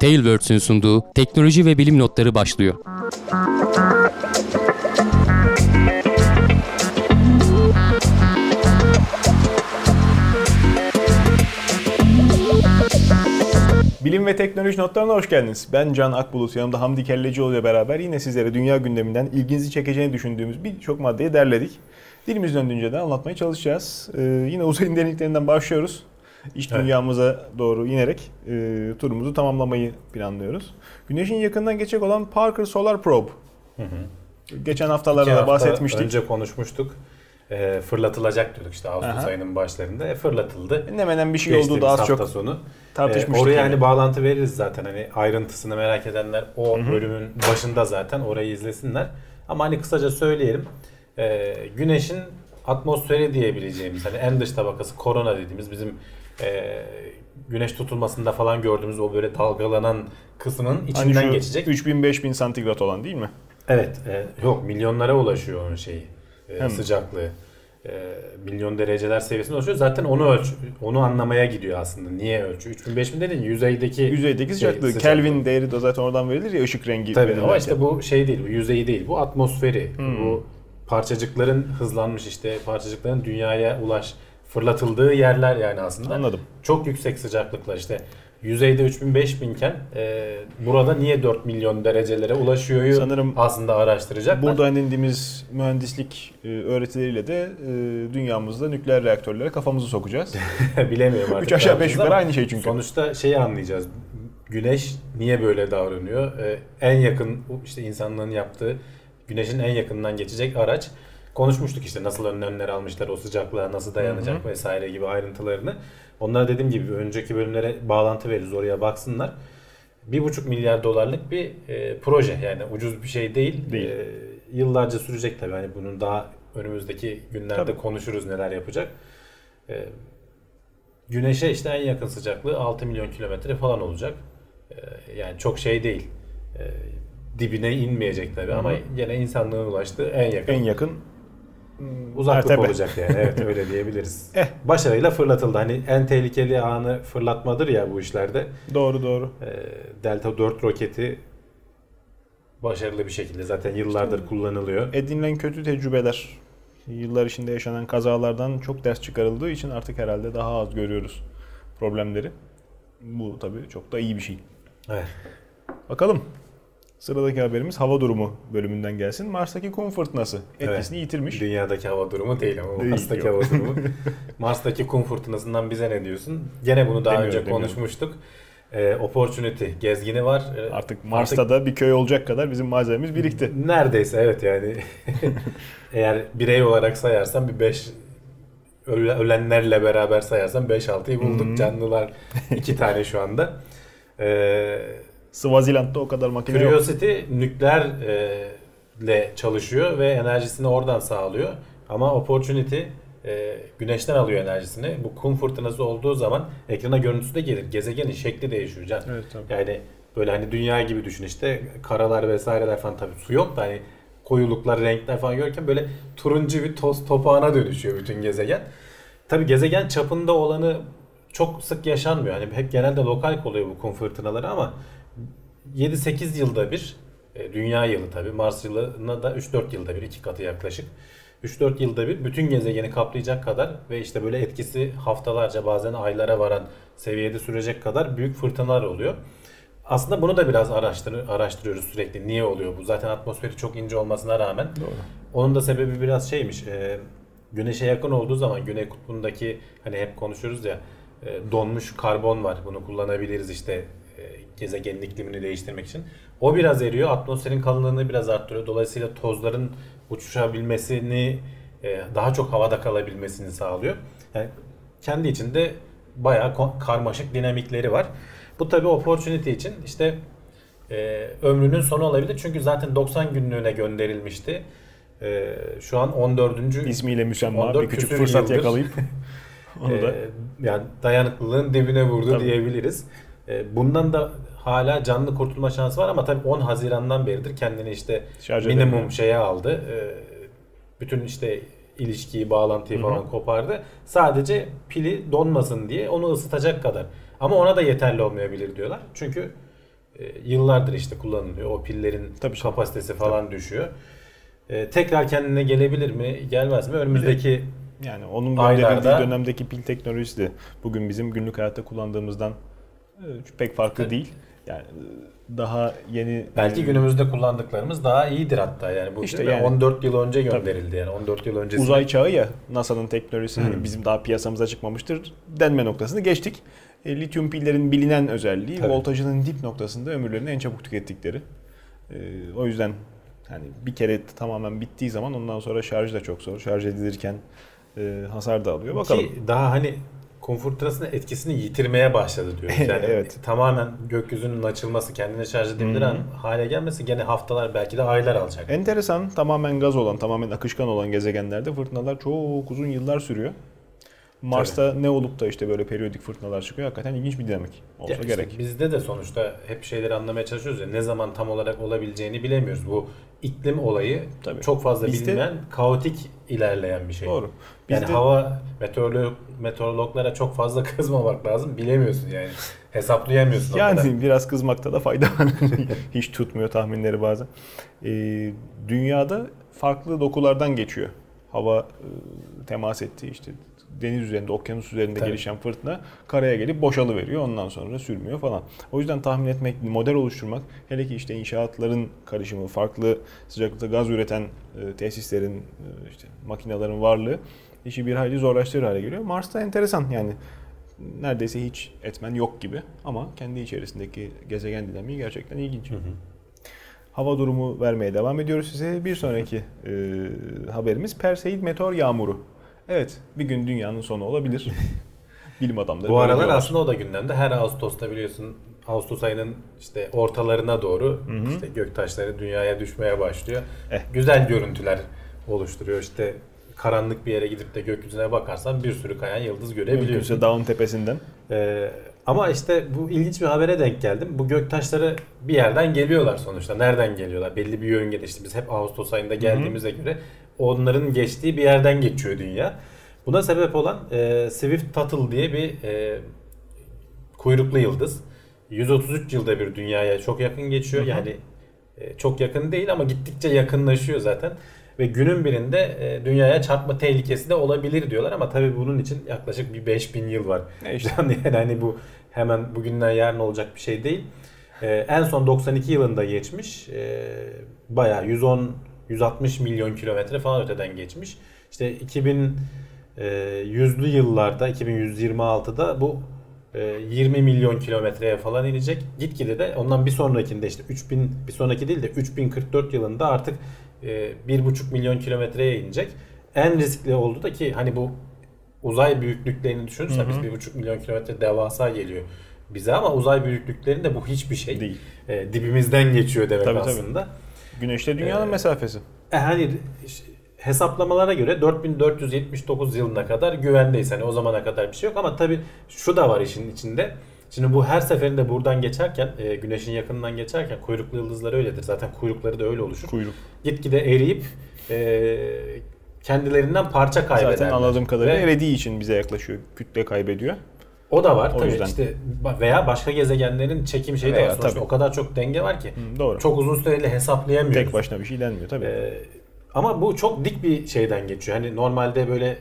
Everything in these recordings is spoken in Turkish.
Tailwords'ün sunduğu teknoloji ve bilim notları başlıyor. Bilim ve teknoloji notlarına hoş geldiniz. Ben Can Akbulut, yanımda Hamdi Kellecioğlu ile beraber yine sizlere dünya gündeminden ilginizi çekeceğini düşündüğümüz birçok maddeyi derledik. Dilimiz döndüğünce de anlatmaya çalışacağız. Ee, yine uzayın derinliklerinden başlıyoruz. İç Evet. dünyamıza doğru inerek e, turumuzu tamamlamayı planlıyoruz. Güneşin yakından geçecek olan Parker Solar Probe. Geçen haftalarda İki da hafta bahsetmiştik. Önce konuşmuştuk. Ee, fırlatılacak diyorduk işte Ağustos Aha. ayının başlarında. E, fırlatıldı. Ne hemen bir şey Geçtiğimiz olduğu da az çok sonu. tartışmıştık. Ee, oraya yani. hani bağlantı veririz zaten. Hani ayrıntısını merak edenler o bölümün başında zaten orayı izlesinler. Ama hani kısaca söyleyelim. Ee, güneşin atmosferi diyebileceğimiz hani en dış tabakası korona dediğimiz bizim e, güneş tutulmasında falan gördüğümüz o böyle dalgalanan kısmın Hani içinden şu geçecek. 3000-5000 santigrat olan değil mi? Evet, e, yok milyonlara ulaşıyor onun şeyi, e, Hem- sıcaklığı. E, milyon dereceler seviyesine ulaşıyor. Zaten onu ölç, onu anlamaya gidiyor aslında. Niye ölçüyor? 3000 5000 dedin yüzeydeki Yüzeydeki şey, sıcaklığı. Kelvin değeri de zaten oradan verilir ya ışık rengi. Tabii ama işte bu şey değil, bu yüzeyi değil. Bu atmosferi. Hmm. Bu parçacıkların hızlanmış işte parçacıkların dünyaya ulaş fırlatıldığı yerler yani aslında. Anladım. Çok yüksek sıcaklıklar işte yüzeyde 3000 5000 iken e, burada niye 4 milyon derecelere ulaşıyor Sanırım aslında araştıracaklar. Buradan indiğimiz mühendislik e, öğretileriyle de e, dünyamızda nükleer reaktörlere kafamızı sokacağız. Bilemiyorum artık. Üç aşağı ne beş yapacağız yukarı ama aynı şey çünkü. Sonuçta şeyi anlayacağız. Güneş niye böyle davranıyor? Ee, en yakın işte insanlığın yaptığı güneşin en yakından geçecek araç. Konuşmuştuk işte nasıl önlemler almışlar, o sıcaklığa nasıl dayanacak vesaire gibi ayrıntılarını. Onlara dediğim gibi önceki bölümlere bağlantı veririz oraya baksınlar. Bir buçuk milyar dolarlık bir e, proje yani ucuz bir şey değil. Değil. E, yıllarca sürecek tabii hani bunun daha önümüzdeki günlerde Tabii. konuşuruz neler yapacak. E, Güneşe işte en yakın sıcaklığı 6 milyon kilometre falan olacak. Ee, yani çok şey değil. Ee, dibine inmeyecek tabii ama yine insanlığın ulaştığı en yakın En yakın uzaklık mertebe. olacak yani. Evet öyle diyebiliriz. Eh. Başarıyla fırlatıldı. Hani en tehlikeli anı fırlatmadır ya bu işlerde. doğru doğru. Ee, Delta 4 roketi başarılı bir şekilde zaten yıllardır kullanılıyor. Edinilen kötü tecrübeler yıllar içinde yaşanan kazalardan çok ders çıkarıldığı için artık herhalde daha az görüyoruz problemleri. Bu tabii çok da iyi bir şey. Evet. Bakalım. Sıradaki haberimiz hava durumu bölümünden gelsin. Mars'taki kum fırtınası etkisini yitirmiş. Dünyadaki hava durumu değil ama Değil, Mars'taki yok. hava durumu. Mars'taki kum fırtınasından bize ne diyorsun? Gene bunu daha Demiyorum, önce demiyorum. konuşmuştuk. Ee, opportunity gezgini var. Ee, Artık Mars'ta da bir köy olacak kadar bizim malzememiz birikti. Neredeyse evet yani. Eğer birey olarak sayarsan bir 5 ölenlerle beraber sayarsan 5-6'yı bulduk. Canlılar iki tane şu anda. Ee, Swaziland'da o kadar makine yok. Curiosity nükleer e, ile çalışıyor ve enerjisini oradan sağlıyor. Ama Opportunity e, güneşten alıyor enerjisini. Bu kum fırtınası olduğu zaman ekrana görüntüsü de gelir. Gezegenin şekli değişiyor can. Evet tabii. Yani böyle hani dünya gibi düşün işte karalar vesaireler falan tabii su yok da hani koyuluklar, renkler falan görürken böyle turuncu bir toz topağına dönüşüyor bütün gezegen. Tabii gezegen çapında olanı çok sık yaşanmıyor. Hani hep genelde lokal oluyor bu kum fırtınaları ama 7-8 yılda bir e, dünya yılı tabii Mars yılına da 3-4 yılda bir iki katı yaklaşık. 3-4 yılda bir bütün gezegeni kaplayacak kadar ve işte böyle etkisi haftalarca bazen aylara varan seviyede sürecek kadar büyük fırtınalar oluyor. Aslında bunu da biraz araştır, araştırıyoruz sürekli. Niye oluyor bu? Zaten atmosferi çok ince olmasına rağmen. Doğru. Onun da sebebi biraz şeymiş. e, güneşe yakın olduğu zaman Güney Kutbu'ndaki hani hep konuşuyoruz ya e, donmuş karbon var. Bunu kullanabiliriz işte gezegenin iklimini değiştirmek için. O biraz eriyor. Atmosferin kalınlığını biraz arttırıyor. Dolayısıyla tozların uçuşabilmesini e, daha çok havada kalabilmesini sağlıyor. Yani kendi içinde bayağı karmaşık dinamikleri var. Bu tabi opportunity için işte e, ömrünün sonu olabilir. Çünkü zaten 90 günlüğüne gönderilmişti. E, şu an 14. İsmiyle müsemma 14 bir küçük fırsat yıldır. yakalayıp onu da Ee, yani dayanıklılığın dibine vurdu Tabii. diyebiliriz. Ee, bundan da hala canlı kurtulma şansı var ama tabii 10 Haziran'dan beridir kendini işte şarj minimum edemiyor. şeye aldı. Ee, bütün işte ilişkiyi, bağlantıyı falan kopardı. Sadece pili donmasın diye onu ısıtacak kadar. Ama ona da yeterli olmayabilir diyorlar. Çünkü e, yıllardır işte kullanılıyor. O pillerin Tabii kapasitesi falan düşüyor. E, tekrar kendine gelebilir mi, gelmez mi? Önümüzdeki Yani onun gönderildiği dönemdeki pil teknolojisi de bugün bizim günlük hayatta kullandığımızdan pek farklı Tabii. değil. Yani daha yeni belki günümüzde kullandıklarımız daha iyidir hatta yani bu İşte yani- 14 yıl önce gönderildi yani 14 yıl öncesinde. uzay çağı ya NASA'nın teknolojisi hani Hı. bizim daha piyasamıza çıkmamıştır denme noktasını geçtik. E, lityum pillerin bilinen özelliği Tabii. voltajının dip noktasında ömürlerini en çabuk tükettikleri. E, o yüzden hani bir kere tamamen bittiği zaman ondan sonra şarj da çok zor. Şarj edilirken e, hasar da alıyor. Bakalım. Ki daha hani kum fırtınasının etkisini yitirmeye başladı diyoruz. Yani Evet. tamamen gökyüzünün açılması, kendine şarj edebilen hale gelmesi gene haftalar belki de aylar alacak. Enteresan tamamen gaz olan, tamamen akışkan olan gezegenlerde fırtınalar çok uzun yıllar sürüyor. Mars'ta ne olup da işte böyle periyodik fırtınalar çıkıyor. Hakikaten ilginç bir dinamik olsa Ya işte gerek. Bizde de sonuçta hep şeyleri anlamaya çalışıyoruz ya ne zaman tam olarak olabileceğini bilemiyoruz. Bu iklim olayı Tabii. çok fazla Bizde- bilinmeyen, kaotik ilerleyen bir şey. Doğru. Yani Bizde- hava meteorolog, meteorologlara çok fazla kızmamak lazım. Bilemiyorsun yani. Hesaplayamıyorsun. Yani biraz kızmakta da fayda var. Hiç tutmuyor tahminleri bazen. Ee, dünyada farklı dokulardan geçiyor. Hava e, temas ettiği işte deniz üzerinde, okyanus üzerinde Tabii. gelişen fırtına karaya gelip boşalı veriyor. Ondan sonra sürmüyor falan. O yüzden tahmin etmek, model oluşturmak, hele ki işte inşaatların karışımı, farklı sıcaklıkta gaz üreten e, tesislerin, e, işte makinelerin varlığı işi bir hayli zorlaştırır hale geliyor. Mars'ta enteresan yani neredeyse hiç etmen yok gibi ama kendi içerisindeki gezegen dinamiği gerçekten ilginç. Hava durumu vermeye devam ediyoruz size. Bir sonraki e, haberimiz Perseid meteor yağmuru. Evet, bir gün dünyanın sonu olabilir. Bilim adamları Bu aralar aslında o da gündemde. Her Ağustos'ta biliyorsun Ağustos ayının işte ortalarına doğru işte göktaşları dünyaya düşmeye başlıyor. Eh. Güzel görüntüler oluşturuyor. İşte karanlık bir yere gidip de gökyüzüne bakarsan bir sürü kayan yıldız görebiliyorsun. Mümkünse dağın tepesinden. Ee, ama işte bu ilginç bir habere denk geldim. Bu göktaşları bir yerden geliyorlar sonuçta. Nereden geliyorlar? Belli bir yörüngede işte biz hep Ağustos ayında geldiğimize göre onların geçtiği bir yerden geçiyor dünya. Buna sebep olan e, Swift Tuttle diye bir e, kuyruklu yıldız. 133 yılda bir dünyaya çok yakın geçiyor. Yani e, çok yakın değil ama gittikçe yakınlaşıyor zaten. Ve günün birinde e, dünyaya çarpma tehlikesi de olabilir diyorlar ama tabii bunun için yaklaşık bir 5000 yıl var. E işte. Yani hani bu hemen bugünden yarın olacak bir şey değil. E, en son 92 yılında geçmiş. E, bayağı 110 160 milyon kilometre falan öteden geçmiş. İşte 2000 e, yüzlü yıllarda 2126'da bu e, 20 milyon kilometreye falan inecek. Gitgide de ondan bir sonrakinde işte 3000 bir sonraki değil de 3044 yılında artık e, 1,5 milyon kilometreye inecek. En riskli oldu da ki hani bu uzay büyüklüklerini düşünürsen biz 1,5 milyon kilometre devasa geliyor bize ama uzay büyüklüklerinde bu hiçbir şey. Değil. E, dibimizden geçiyor demek Tabii, tabii. aslında. Güneşle dünyanın Ee, mesafesi. E hani hesaplamalara göre 4479 yılına kadar güvendeyiz. Hani o zamana kadar bir şey yok ama tabii şu da var işin içinde. Şimdi bu her seferinde buradan geçerken, e, güneşin yakınından geçerken kuyruklu yıldızlar öyledir. Zaten kuyrukları da öyle oluşur. Kuyruk. Gitgide eriyip e, kendilerinden parça kaybederler. Zaten anladığım kadarıyla Ve erediği için bize yaklaşıyor. Kütle kaybediyor. o da var O tabii yüzden. işte veya başka gezegenlerin çekim şeyi de Veya var. Sonuçta tabii. O kadar çok denge var ki. Hı, doğru. Çok uzun süreli hesaplayamıyoruz. Tek başına bir şey denmiyor tabii. Ee, ama bu çok dik bir şeyden geçiyor. Hani normalde böyle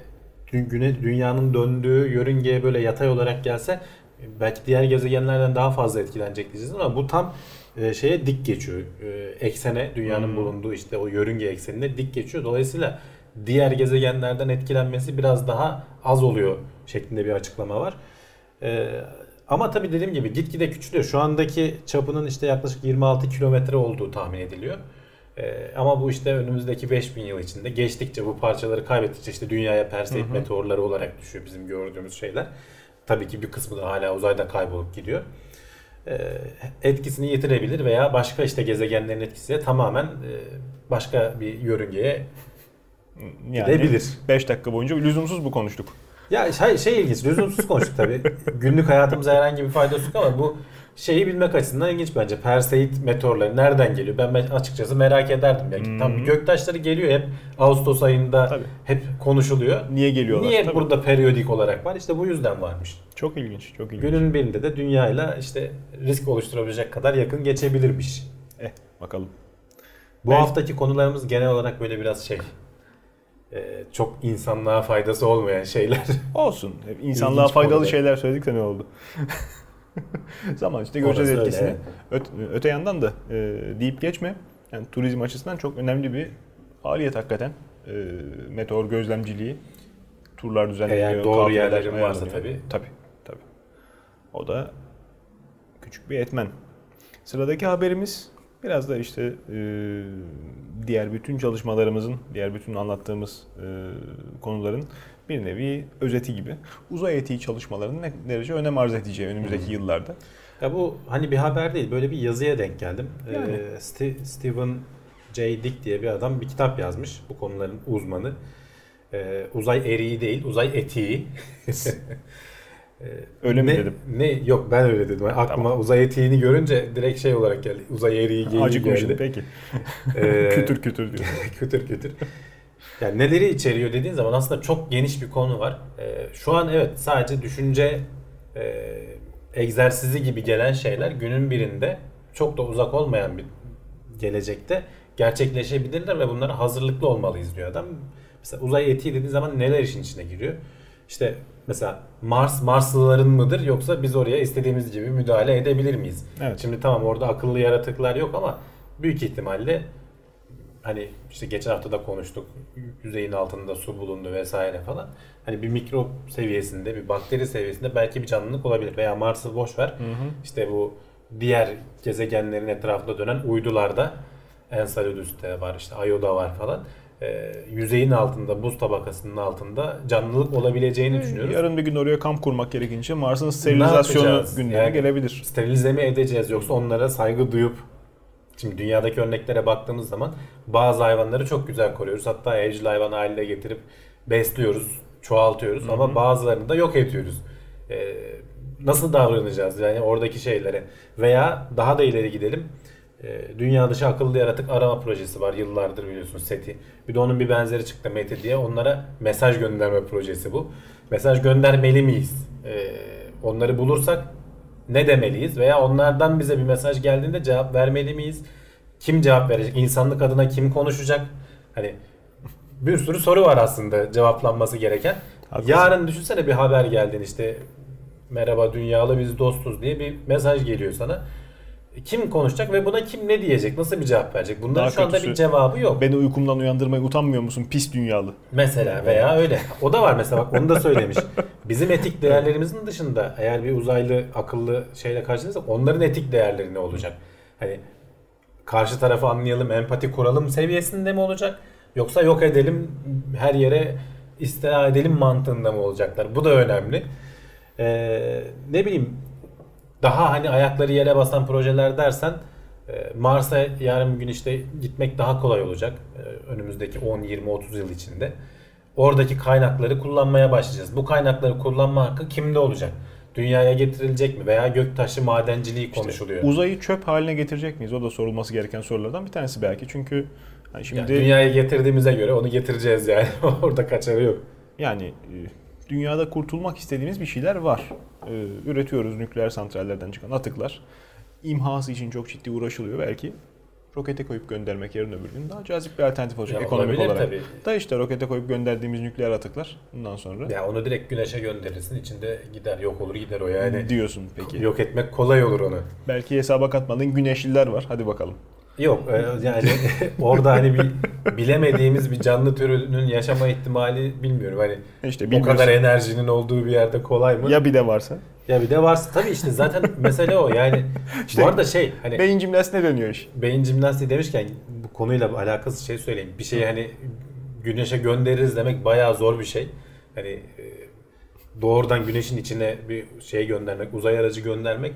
güne dünyanın döndüğü yörüngeye böyle yatay olarak gelse belki diğer gezegenlerden daha fazla etkilenecek diyeceğiz ama bu tam e, şeye dik geçiyor. E, eksene dünyanın Hmm. bulunduğu işte o yörünge eksenine dik geçiyor. Dolayısıyla diğer gezegenlerden etkilenmesi biraz daha az oluyor şeklinde bir açıklama var. E, ama tabii dediğim gibi gitgide küçülüyor. Şu andaki çapının işte yaklaşık 26 kilometre olduğu tahmin ediliyor. Ee, ama bu işte önümüzdeki 5000 yıl içinde geçtikçe bu parçaları kaybettikçe işte dünyaya Perseid meteorları olarak düşüyor bizim gördüğümüz şeyler. Tabii ki bir kısmı da hala uzayda kaybolup gidiyor. Ee, etkisini yitirebilir veya başka işte gezegenlerin etkisiyle tamamen e, başka bir yörüngeye yani gidebilir. 5 dakika boyunca lüzumsuz bu konuştuk. Ya şey, şey ilginç, lüzumsuz konuştuk tabii. Günlük hayatımıza herhangi bir faydası yok ama bu şeyi bilmek açısından ilginç bence. Perseid meteorları nereden geliyor? Ben açıkçası merak ederdim. Belki tam göktaşları geliyor hep Ağustos ayında Tabii. hep konuşuluyor. Niye geliyorlar? Niye Tabii. burada periyodik olarak var? İşte bu yüzden varmış. Çok ilginç, çok ilginç. Günün birinde de dünyayla işte risk oluşturabilecek kadar yakın geçebilirmiş. Eh, bakalım. Bu Evet. haftaki konularımız genel olarak böyle biraz şey e, çok insanlığa faydası olmayan şeyler. Olsun. Hep insanlığa İlginç faydalı konuda. şeyler söyledik de ne oldu? Zaman işte göreceğiz Orası öyle, etkisini. evet. Öte, öte yandan da e, deyip geçme. Yani turizm açısından çok önemli bir faaliyet hakikaten. E, meteor gözlemciliği. Turlar düzenleniyor. Eğer doğru yerlerin varsa tabii. Tabii, tabii. O da küçük bir etmen. Sıradaki haberimiz biraz da işte e, diğer bütün çalışmalarımızın, diğer bütün anlattığımız e, konuların bir nevi özeti gibi. Uzay etiği çalışmalarının ne derece önem arz edeceği önümüzdeki yıllarda. Ya bu hani bir haber değil böyle bir yazıya denk geldim. Yani. Ee, Stephen J. Dick diye bir adam bir kitap yazmış bu konuların uzmanı. Ee, uzay eriği değil uzay etiği. Ee, Öyle mi ne, dedim? Ne yok ben öyle dedim. Aklıma uzay etiğini görünce direkt şey olarak geldi. Uzay eriği geliyor Acıkmışım geldi. peki. Ee, kütür kütür diyor. kütür kütür. Yani neleri içeriyor dediğin zaman aslında çok geniş bir konu var. Ee, şu an evet sadece düşünce e, egzersizi gibi gelen şeyler günün birinde çok da uzak olmayan bir gelecekte gerçekleşebilirler ve bunlara hazırlıklı olmalıyız diyor adam. Mesela uzay etiği dediği zaman neler işin içine giriyor? İşte mesela Mars Marslıların mıdır yoksa biz oraya istediğimiz gibi müdahale edebilir miyiz? Evet. Şimdi tamam orada akıllı yaratıklar yok ama büyük ihtimalle hani işte geçen hafta da konuştuk yüzeyin altında su bulundu vesaire falan. Hani bir mikrop seviyesinde bir bakteri seviyesinde belki bir canlılık olabilir veya Mars'ı boş ver. İşte bu diğer gezegenlerin etrafında dönen uydularda Enceladus'ta var işte Io'da var falan. Ee, yüzeyin altında buz tabakasının altında canlılık olabileceğini düşünüyoruz. Yarın bir gün oraya kamp kurmak gerekince Mars'ın sterilizasyonu gündeme Yani- gelebilir. sterilize mi edeceğiz yoksa onlara saygı duyup Şimdi dünyadaki örneklere baktığımız zaman bazı hayvanları çok güzel koruyoruz. Hatta evcil hayvan haline getirip besliyoruz, çoğaltıyoruz ama bazılarını da yok ediyoruz. Ee, nasıl davranacağız yani oradaki şeylere? Veya daha da ileri gidelim. Ee, dünya dışı akıllı yaratık arama projesi var yıllardır biliyorsun SETI. Bir de onun bir benzeri çıktı Mete diye. Onlara mesaj gönderme projesi bu. Mesaj göndermeli miyiz? Ee, onları bulursak ne demeliyiz veya onlardan bize bir mesaj geldiğinde cevap vermeli miyiz? Kim cevap verecek? İnsanlık adına kim konuşacak? Hani bir sürü soru var aslında cevaplanması gereken. Haklısın. Yarın düşünsene bir haber geldin işte merhaba dünyalı biz dostuz diye bir mesaj geliyor sana. Kim konuşacak ve buna kim ne diyecek? Nasıl bir cevap verecek? Bunların Daha şu anda kötüsü- bir cevabı yok. Beni uykumdan uyandırmaya utanmıyor musun pis dünyalı? Mesela veya öyle. O da var mesela bak onu da söylemiş. Bizim etik değerlerimizin dışında eğer bir uzaylı akıllı şeyle karşılaşırsak onların etik değerleri ne olacak? Hani karşı tarafı anlayalım, empati kuralım seviyesinde mi olacak? Yoksa yok edelim, her yere istila edelim mantığında mı olacaklar? Bu da önemli. Ee, ne bileyim daha hani ayakları yere basan projeler dersen e, Mars'a yarın bir gün işte gitmek daha kolay olacak. e, Önümüzdeki 10, 20, 30 yıl içinde. Oradaki kaynakları kullanmaya başlayacağız. Bu kaynakları kullanma hakkı kimde olacak? Dünyaya getirilecek mi? Veya göktaşı madenciliği konuşuluyor. Uzayı çöp haline getirecek miyiz? O da sorulması gereken sorulardan bir tanesi belki. Çünkü hani şimdi Yani dünyaya getirdiğimize göre onu getireceğiz yani. Orada kaçarı yok. yani e, dünyada kurtulmak istediğimiz bir şeyler var. E, üretiyoruz nükleer santrallerden çıkan atıklar. İmhası için çok ciddi uğraşılıyor belki. Rokete koyup göndermek yarın öbür gün daha cazip bir alternatif olacak Ya ekonomik olarak. tabii. Da işte rokete koyup gönderdiğimiz nükleer atıklar bundan sonra Ya onu direkt güneşe gönderirsin. içinde gider yok olur gider o yani. diyorsun peki. Yok etmek kolay olur onu. Belki hesaba katmadığın güneşliler var. Hadi bakalım. Yok e, yani orada hani bir bilemediğimiz bir canlı türünün yaşama ihtimali bilmiyorum. Hani İşte o kadar enerjinin olduğu bir yerde kolay mı? Ya, Ya bir de varsa? bir de varsa tabii işte zaten mesele o. Yani İşte bu arada şey hani Beyin jimnastiğine dönüyor iş. beyin jimnastiği demişken bu konuyla alakası şey söyleyeyim. Bir şeyi hani güneşe göndeririz demek bayağı zor bir şey. Hani e, doğrudan güneşin içine bir şey göndermek, uzay aracı göndermek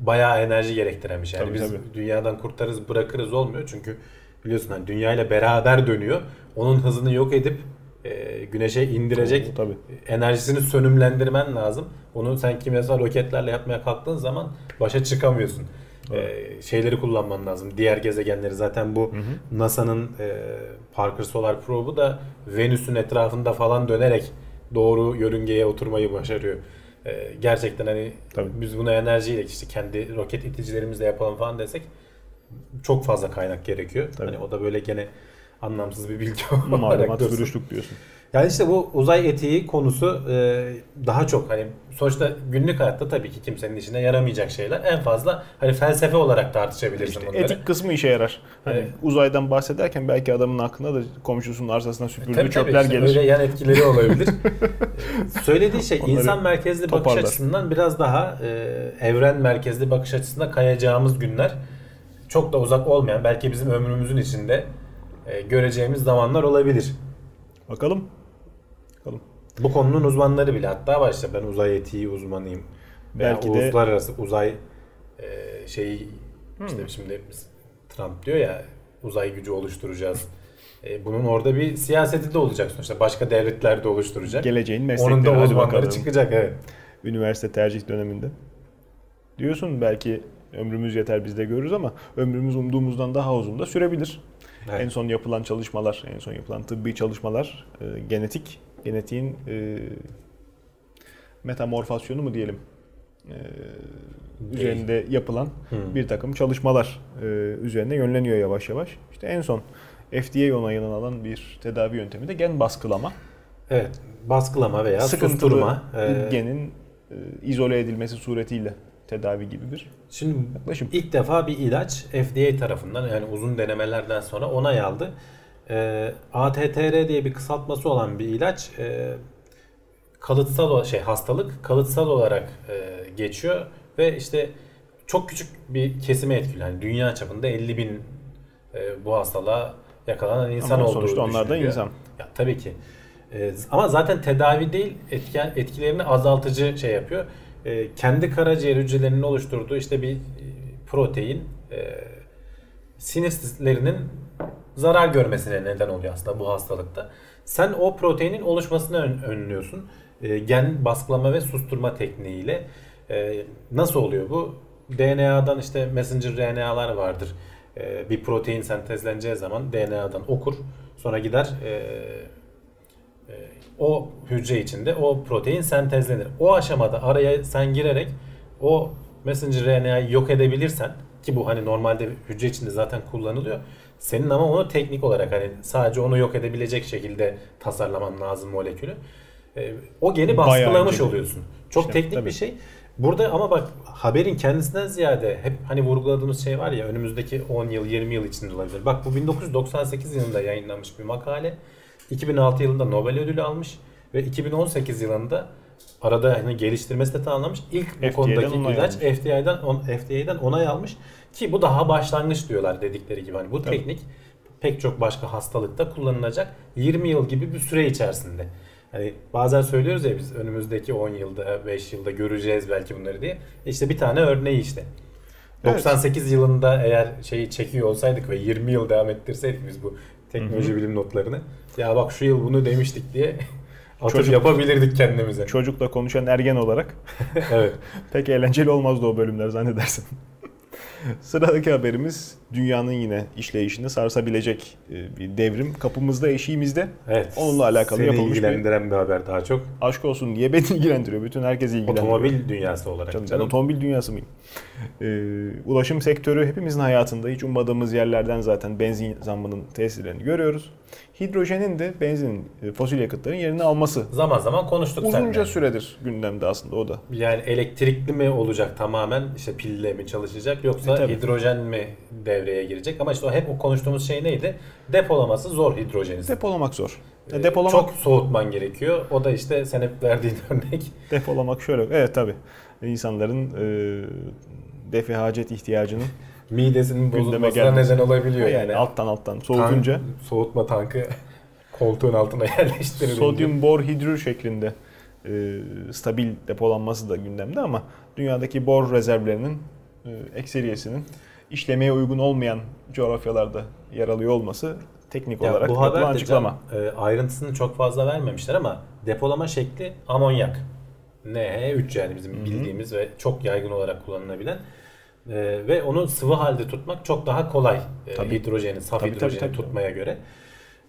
bayağı enerji gerektiren bir şey. Yani Tabii, biz tabii. dünyadan kurtarırız bırakırız olmuyor. Çünkü biliyorsun hani dünyayla beraber dönüyor. Onun hızını yok edip e, güneşe indirecek Oo, tabii. enerjisini sönümlendirmen lazım. Bunu sen kimyasal roketlerle yapmaya kalktığın zaman başa çıkamıyorsun. Ee, şeyleri kullanman lazım. Diğer gezegenleri zaten bu NASA'nın e, Parker Solar Probe'u da Venüs'ün etrafında falan dönerek doğru yörüngeye oturmayı başarıyor. Ee, gerçekten hani Tabii. biz bunu enerjiyle işte kendi roket iticilerimizle yapalım falan desek çok fazla kaynak gerekiyor. Tabii. Hani o da böyle gene anlamsız bir bilgi olarak dursun. diyorsun. Yani işte bu uzay etiği konusu e, daha çok hani sonuçta günlük hayatta tabii ki kimsenin işine yaramayacak şeyler. En fazla hani felsefe olarak tartışabilirsin İşte bunları. etik kısmı işe yarar. Hani Evet. uzaydan bahsederken belki adamın aklına da komşusunun arsasına süpürdüğü Tabii tabii çöpler işte gelir. öyle yan etkileri olabilir. E, Söylediği şey Onları insan merkezli bakış toparlar. açısından biraz daha e, evren merkezli bakış açısına kayacağımız günler çok da uzak olmayan belki bizim ömrümüzün içinde e, göreceğimiz zamanlar olabilir. Bakalım. Bakalım. Bu konunun uzmanları bile hatta işte ben uzay etiği uzmanıyım. Belki de- uluslararası uzay e, şeyi Hmm. işte şimdi Trump diyor ya uzay gücü oluşturacağız. E, bunun orada bir siyaseti de olacak sonuçta. Başka devletler de oluşturacak. Geleceğin meslekleri. Onun da uzmanları çıkacak evet. Üniversite tercih döneminde. Diyorsun belki ömrümüz yeter biz de görürüz ama ömrümüz umduğumuzdan daha uzun da sürebilir. Evet. En son yapılan çalışmalar, en son yapılan tıbbi çalışmalar e, genetik, genetiğin e, metamorfasyonu mu diyelim e, üzerinde yapılan Hı. bir takım çalışmalar e, üzerine yönleniyor yavaş yavaş. İşte en son FDA onayını alan bir tedavi yöntemi de gen baskılama. Evet. Baskılama veya Sıkıntılı susturma. E, genin e, izole edilmesi suretiyle tedavi gibi bir Şimdi yaklaşım. ilk defa bir ilaç FDA tarafından yani uzun denemelerden sonra onay aldı. E, ATTR diye bir kısaltması olan bir ilaç e, kalıtsal şey hastalık kalıtsal olarak e, geçiyor ve işte çok küçük bir kesime etkiliyor. Yani dünya çapında 50 bin e, bu hastalığa yakalanan insan Ama olduğu sonuçta onlar da insan. Ya tabii ki. E, ama zaten tedavi değil etken, etkilerini azaltıcı şey yapıyor. E, kendi karaciğer hücrelerinin oluşturduğu işte bir e, protein e, sinirlerinin zarar görmesine neden oluyor aslında bu hastalıkta. Sen o proteinin oluşmasını ön- önlüyorsun. E, gen basklama ve susturma tekniğiyle. E, nasıl oluyor bu? DNA'dan işte messenger RNA'lar vardır. E, bir protein sentezleneceği zaman DNA'dan okur. Sonra gider e, e, o hücre içinde o protein sentezlenir. O aşamada araya sen girerek o messenger RNA'yı yok edebilirsen ki bu hani normalde hücre içinde zaten kullanılıyor. Senin ama onu teknik olarak hani sadece onu yok edebilecek şekilde tasarlaman lazım molekülü. E, o geni baskılamış oluyorsun. Çok İşte, teknik tabii. bir şey. Burada ama bak haberin kendisinden ziyade hep hani vurguladığımız şey var ya önümüzdeki 10 yıl 20 yıl içinde olabilir. Bak bu 1998 yılında yayınlanmış bir makale. 2006 yılında Nobel ödülü almış ve 2018 yılında arada hani geliştirmesi de tamamlamış. İlk bu FDA'dan konudaki ilaç almış. FDA'dan on, FDA'dan onay almış ki bu daha başlangıç diyorlar dedikleri gibi. Hani bu Tabii. teknik pek çok başka hastalıkta kullanılacak 20 yıl gibi bir süre içerisinde. Hani bazen söylüyoruz ya biz önümüzdeki 10 yılda 5 yılda göreceğiz belki bunları diye. İşte bir tane örneği işte. Evet. 98 yılında eğer şeyi çekiyor olsaydık ve 20 yıl devam ettirseydik biz bu teknoloji Hı hı. bilim notlarını. Ya bak şu yıl bunu demiştik diye atıp Çocuk- yapabilirdik kendimize. Çocukla konuşan ergen olarak evet. pek eğlenceli olmazdı o bölümler zannedersin. Sıradaki haberimiz dünyanın yine işleyişini sarsabilecek e, bir devrim kapımızda eşiğimizde. Evet. Onunla alakalı Seni yapılmış bir- ilgilendiren bir haber daha çok. Aşk olsun niye beni ilgilendiriyor? Bütün herkesi ilgilendiriyor. Otomobil dünyası olarak. Canım, ben canım. otomobil dünyası mıyım? Ee, ulaşım sektörü hepimizin hayatında hiç ummadığımız yerlerden zaten benzin zammının tesirlerini görüyoruz. Hidrojenin de benzinin, e, fosil yakıtların yerini alması Zaman zaman konuştuk uzunca seninle. süredir gündemde aslında o da. Yani elektrikli mi olacak tamamen işte pille mi çalışacak yoksa E, tabii. hidrojen mi devreye girecek ama işte o hep o konuştuğumuz şey neydi? Depolaması zor hidrojeni. Depolamak zor. Ee, depolamak Çok soğutman gerekiyor. O da işte sen hep verdiğin örnek. depolamak şöyle. Evet tabi. İnsanların e, defi hacet ihtiyacının Midesinin bozulmasına neden olabiliyor yani, yani. alttan alttan soğutunca Tank- soğutma tankı koltuğun altına yerleştirilince. sodyum bor hidrür şeklinde e, stabil depolanması da gündemde ama dünyadaki bor rezervlerinin e, ekseriyesinin işlemeye uygun olmayan coğrafyalarda yer alıyor olması teknik Ya olarak bu haber de açıklama. can, e, ayrıntısını çok fazla vermemişler ama depolama şekli amonyak. NH3 yani bizim bildiğimiz ve çok yaygın olarak kullanılabilen E, ve onu sıvı halde tutmak çok daha kolay e, Tabii. hidrojeni, saf Tabii, tabii, hidrojeni tabii. tutmaya göre.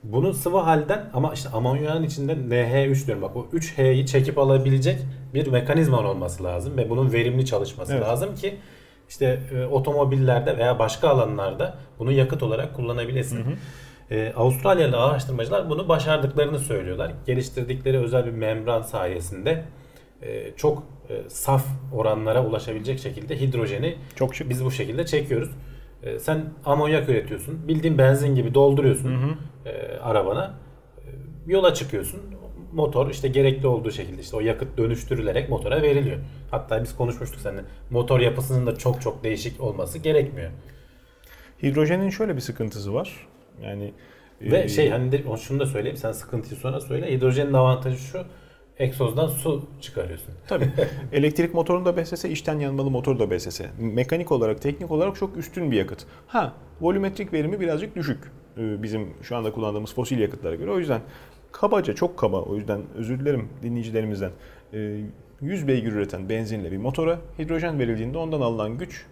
Bunu sıvı halden ama işte amonyağın içinde NH3 diyorum bak o 3H'yi çekip alabilecek bir mekanizman olması lazım ve bunun verimli çalışması Evet. lazım ki işte e, otomobillerde veya başka alanlarda bunu yakıt olarak kullanabilesin. E, Avustralyalı araştırmacılar bunu başardıklarını söylüyorlar. Geliştirdikleri özel bir membran sayesinde e, çok e, saf oranlara ulaşabilecek şekilde hidrojeni Çok şık. biz bu şekilde çekiyoruz. E, sen amonyak üretiyorsun. Bildiğin benzin gibi dolduruyorsun e, arabana. E, yola çıkıyorsun. Motor işte gerekli olduğu şekilde işte o yakıt dönüştürülerek motora veriliyor. Hatta biz konuşmuştuk seninle. Motor yapısının da çok çok değişik olması gerekmiyor. Hidrojenin şöyle bir sıkıntısı var. Yani Ve e, şey hani de, şunu da söyleyeyim sen sıkıntıyı sonra söyle. Hidrojenin avantajı şu. Egzozdan su çıkarıyorsun. Tabii. Elektrik motorunu da beslese, içten yanmalı motor da beslese. Mekanik olarak, teknik olarak çok üstün bir yakıt. Ha, volümetrik verimi birazcık düşük. e, Bizim şu anda kullandığımız fosil yakıtlara göre. O yüzden kabaca, çok kaba. O yüzden özür dilerim dinleyicilerimizden. E, 100 beygir üreten benzinle bir motora hidrojen verildiğinde ondan alınan güç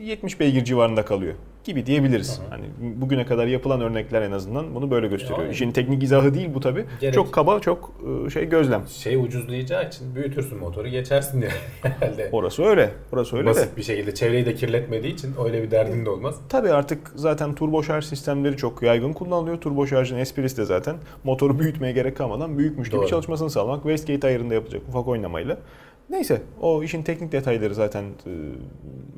70 beygir civarında kalıyor gibi diyebiliriz. Hani bugüne kadar yapılan örnekler en azından bunu böyle gösteriyor. Yani- İşin teknik izahı değil bu tabi. Çok kaba, çok e, şey gözlem. Şey ucuzlayacağı için büyütürsün motoru geçersin diye herhalde. Orası öyle. Orası öyle de. Basit bir şekilde çevreyi de kirletmediği için öyle bir derdin de olmaz. Tabii artık zaten turbo şarj sistemleri çok yaygın kullanılıyor. Turbo şarjın esprisi de zaten motoru büyütmeye gerek kalmadan büyükmüş gibi Doğru. çalışmasını sağlamak. Wastegate ayarında yapacak ufak oynamayla. Neyse o işin teknik detayları zaten e,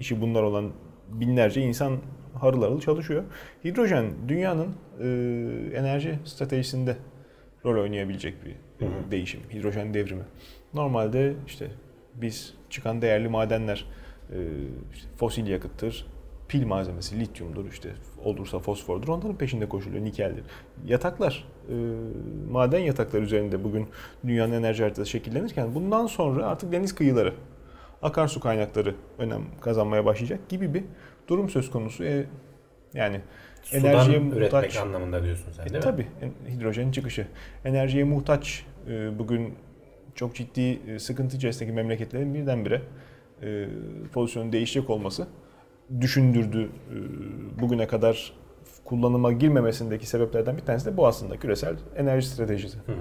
işi bunlar olan binlerce insan harıl harıl çalışıyor. Hidrojen dünyanın e, enerji stratejisinde rol oynayabilecek bir e, değişim. Hidrojen devrimi. Normalde işte biz çıkan değerli madenler e, işte fosil yakıttır, pil malzemesi, lityumdur, işte olursa fosfordur. Onların peşinde koşuluyor, nikeldir. Yataklar, e, maden yatakları üzerinde bugün dünyanın enerji haritası şekillenirken bundan sonra artık deniz kıyıları, akarsu kaynakları önem kazanmaya başlayacak gibi bir durum söz konusu. E, yani Sudan enerjiye muhtaç. anlamında diyorsun sen değil mi? Tabii en- hidrojenin çıkışı. Enerjiye muhtaç e, bugün çok ciddi e, sıkıntı içerisindeki memleketlerin birdenbire e, pozisyonun değişecek olması düşündürdü. E, Bugüne kadar kullanıma girmemesindeki sebeplerden bir tanesi de bu aslında küresel enerji stratejisi. Hı hı.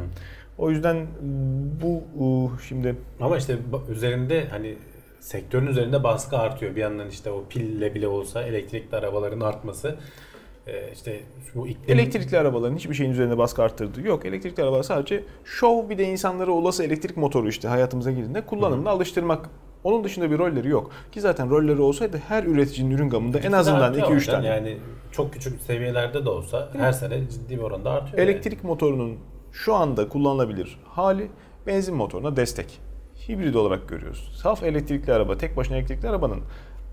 O yüzden bu e, şimdi Ama işte üzerinde hani sektörün üzerinde baskı artıyor. Bir yandan işte o pille bile olsa elektrikli arabaların artması e, işte bu iklim Elektrikli arabaların hiçbir şeyin üzerine baskı arttırdığı yok. Elektrikli araba sadece şov bir de insanları olası elektrik motoru işte hayatımıza girdiğinde kullanımına alıştırmak. Onun dışında bir rolleri yok. Ki zaten rolleri olsaydı her üreticinin ürün gamında en azından Artıyor 2-3 ama tane. Yani çok küçük seviyelerde de olsa her sene ciddi bir oranda artıyor. yani. Elektrik motorunun şu anda kullanılabilir hali benzin motoruna destek. Hibrit olarak görüyoruz. Saf elektrikli araba, tek başına elektrikli arabanın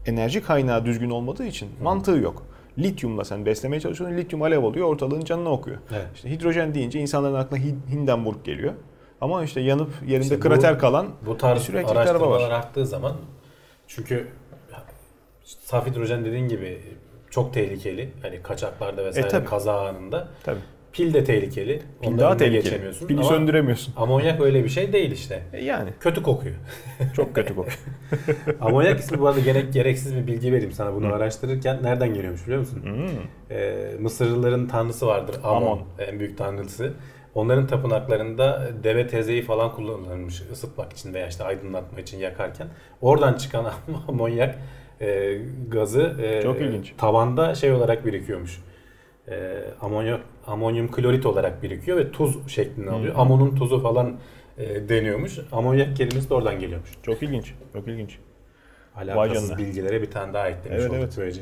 enerji kaynağı düzgün olmadığı için mantığı yok. Lityumla sen beslemeye çalışıyorsun. Lityum alev oluyor, ortalığın canını okuyor. Evet. İşte hidrojen deyince insanların aklına Hin- Hindenburg geliyor. Ama işte yanıp yerinde İşte bu- krater kalan Bu bir tarz sürü elektrikli araba var. arttığı zaman çünkü saf hidrojen dediğin gibi çok tehlikeli. Hani kaçaklarda vesaire E, tabii. kaza anında. Tabii. Pil de tehlikeli. Pil Onun daha tehlikeli. geçemiyorsun. Pili Ama söndüremiyorsun. Amonyak öyle bir şey değil işte. E yani Kötü kokuyor. çok kötü kokuyor. Amonyak ismi bu arada gerek gereksiz bir bilgi vereyim sana bunu araştırırken nereden geliyormuş biliyor musun? Hmm. Ee, Mısırlıların tanrısı vardır Amon, Amon. en büyük tanrısı. Onların tapınaklarında deve tezeyi falan kullanılmış ısıtmak için veya işte aydınlatma için yakarken. Oradan çıkan amonyak e, gazı e, Çok ilginç. tavanda şey olarak birikiyormuş. E, amonyak, amonyum klorit olarak birikiyor ve tuz şeklini alıyor. Amonun tuzu falan e, deniyormuş. Amonyak kelimesi de oradan geliyormuş. Çok ilginç. Çok ilginç. Alakasız bilgilere bir tane daha eklemiş Evet, olduk evet. böylece.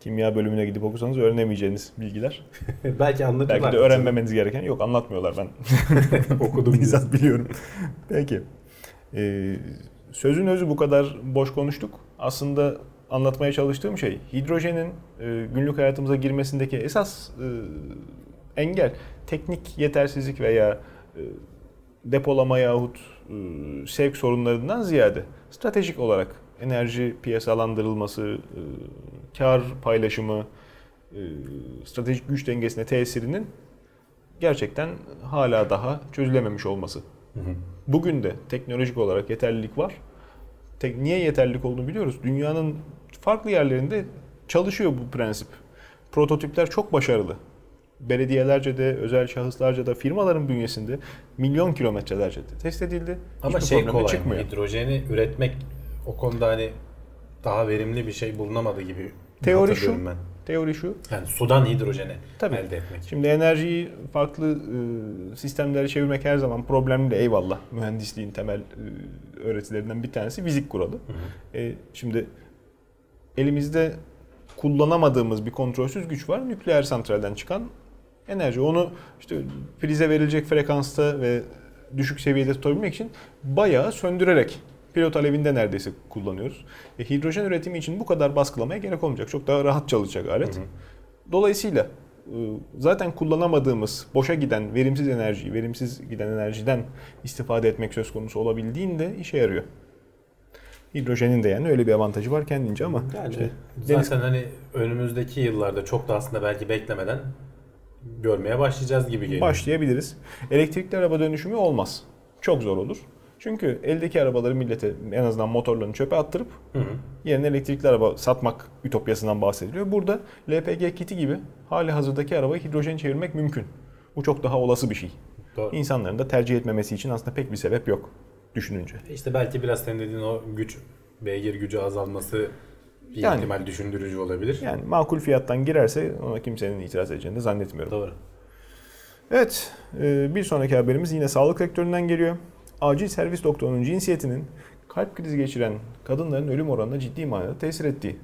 Kimya bölümüne gidip okusanız öğrenemeyeceğiniz bilgiler. Belki anlatırlar. Belki de öğrenmemeniz gereken yok anlatmıyorlar ben. Okudum Bizzat biliyorum. Peki. Ee, sözün özü bu kadar boş konuştuk. Aslında anlatmaya çalıştığım şey hidrojenin e, günlük hayatımıza girmesindeki esas e, engel teknik yetersizlik veya e, depolama yahut e, sevk sorunlarından ziyade stratejik olarak enerji piyasalandırılması, e, kar paylaşımı, e, stratejik güç dengesine tesirinin gerçekten hala daha çözülememiş olması. Bugün de teknolojik olarak yeterlilik var. Tek, niye yeterlilik olduğunu biliyoruz. Dünyanın farklı yerlerinde çalışıyor bu prensip. Prototipler çok başarılı. Belediyelerce de, özel şahıslarca da, firmaların bünyesinde milyon kilometrelerce de test edildi. Ama Hiçbir şey kolay çıkmıyor. mı? Hidrojeni üretmek o konuda hani daha verimli bir şey bulunamadı gibi Teori şu. ben. Teori şu. Yani sudan hidrojeni Tabii. elde etmek. Şimdi enerjiyi farklı e, sistemlere çevirmek her zaman problemli de eyvallah. Mühendisliğin temel e, öğretilerinden bir tanesi fizik kuralı. E, şimdi elimizde kullanamadığımız bir kontrolsüz güç var. Nükleer santralden çıkan enerji. Onu işte prize verilecek frekansta ve düşük seviyede tutabilmek için bayağı söndürerek pilot alevinde neredeyse kullanıyoruz. E, hidrojen üretimi için bu kadar baskılamaya gerek olmayacak. Çok daha rahat çalışacak alet. Dolayısıyla e, zaten kullanamadığımız, boşa giden, verimsiz enerjiyi, verimsiz giden enerjiden istifade etmek söz konusu olabildiğinde işe yarıyor. Hidrojenin de yani öyle bir avantajı var kendince ama Yani işte zaten hani önümüzdeki yıllarda çok da aslında belki beklemeden görmeye başlayacağız gibi geliyor. başlayabiliriz. Elektrikli araba dönüşümü olmaz. Çok zor olur. Çünkü eldeki arabaları millete en azından motorlarını çöpe attırıp Hı hı. yerine elektrikli araba satmak ütopyasından bahsediliyor. Burada LPG kiti gibi hali hazırdaki arabayı hidrojen çevirmek mümkün. Bu çok daha olası bir şey. Doğru. İnsanların da tercih etmemesi için aslında pek bir sebep yok düşününce. İşte belki biraz senin dediğin o güç, beygir gücü azalması bir Yani. ihtimal düşündürücü olabilir. Yani makul fiyattan girerse ona kimsenin itiraz edeceğini de zannetmiyorum. Doğru. Evet, e, bir sonraki haberimiz yine sağlık sektöründen geliyor. Acil servis doktorunun cinsiyetinin kalp krizi geçiren kadınların ölüm oranına ciddi manada tesir ettiği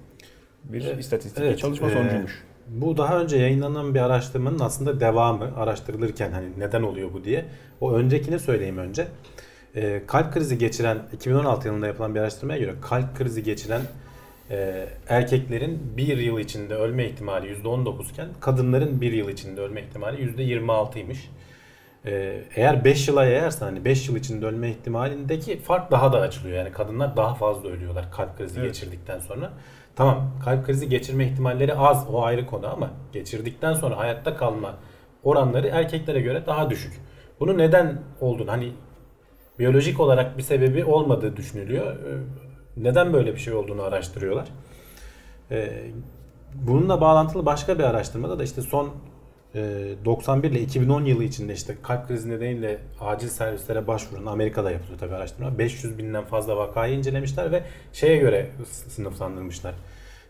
bir Evet, istatistik evet, çalışma e, sonucuymuş. Bu daha önce yayınlanan bir araştırmanın aslında devamı araştırılırken hani neden oluyor bu diye. O öncekini söyleyeyim önce. Ee, kalp krizi geçiren 2016 yılında yapılan bir araştırmaya göre kalp krizi geçiren e, erkeklerin bir yıl içinde ölme ihtimali %19 iken kadınların bir yıl içinde ölme ihtimali %26'ymış. Ee, eğer 5 yıla yayarsan hani 5 yıl içinde ölme ihtimalindeki fark daha da açılıyor. Yani kadınlar daha fazla ölüyorlar kalp krizi Evet. geçirdikten sonra. Tamam kalp krizi geçirme ihtimalleri az o ayrı konu ama geçirdikten sonra hayatta kalma oranları erkeklere göre daha düşük. Bunu neden olduğunu hani biyolojik olarak bir sebebi olmadığı düşünülüyor. Ee, Neden böyle bir şey olduğunu araştırıyorlar. Ee, Bununla bağlantılı başka bir araştırmada da işte son e, 91 ile 2010 yılı içinde işte kalp krizi nedeniyle acil servislere başvurun Amerika'da yapılıyor tabii araştırma. 500 binden fazla vakayı incelemişler ve şeye göre sınıflandırmışlar.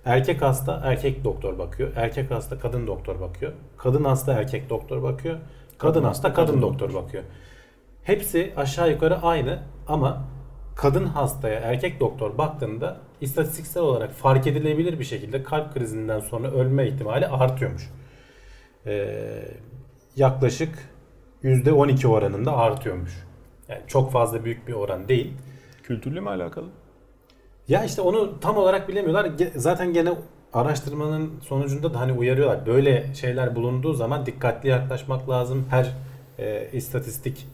Erkek hasta erkek doktor bakıyor. Erkek hasta kadın doktor bakıyor. Kadın hasta erkek doktor bakıyor. Kadın hasta kadın doktor bakıyor. Hepsi aşağı yukarı aynı ama kadın hastaya erkek doktor baktığında istatistiksel olarak fark edilebilir bir şekilde kalp krizinden sonra ölme ihtimali artıyormuş. Ee, yaklaşık %12 oranında artıyormuş. Yani çok fazla büyük bir oran değil. Kültürle mi alakalı? Ya işte onu tam olarak bilemiyorlar. Zaten gene araştırmanın sonucunda da hani uyarıyorlar. Böyle şeyler bulunduğu zaman dikkatli yaklaşmak lazım. Her e, istatistik,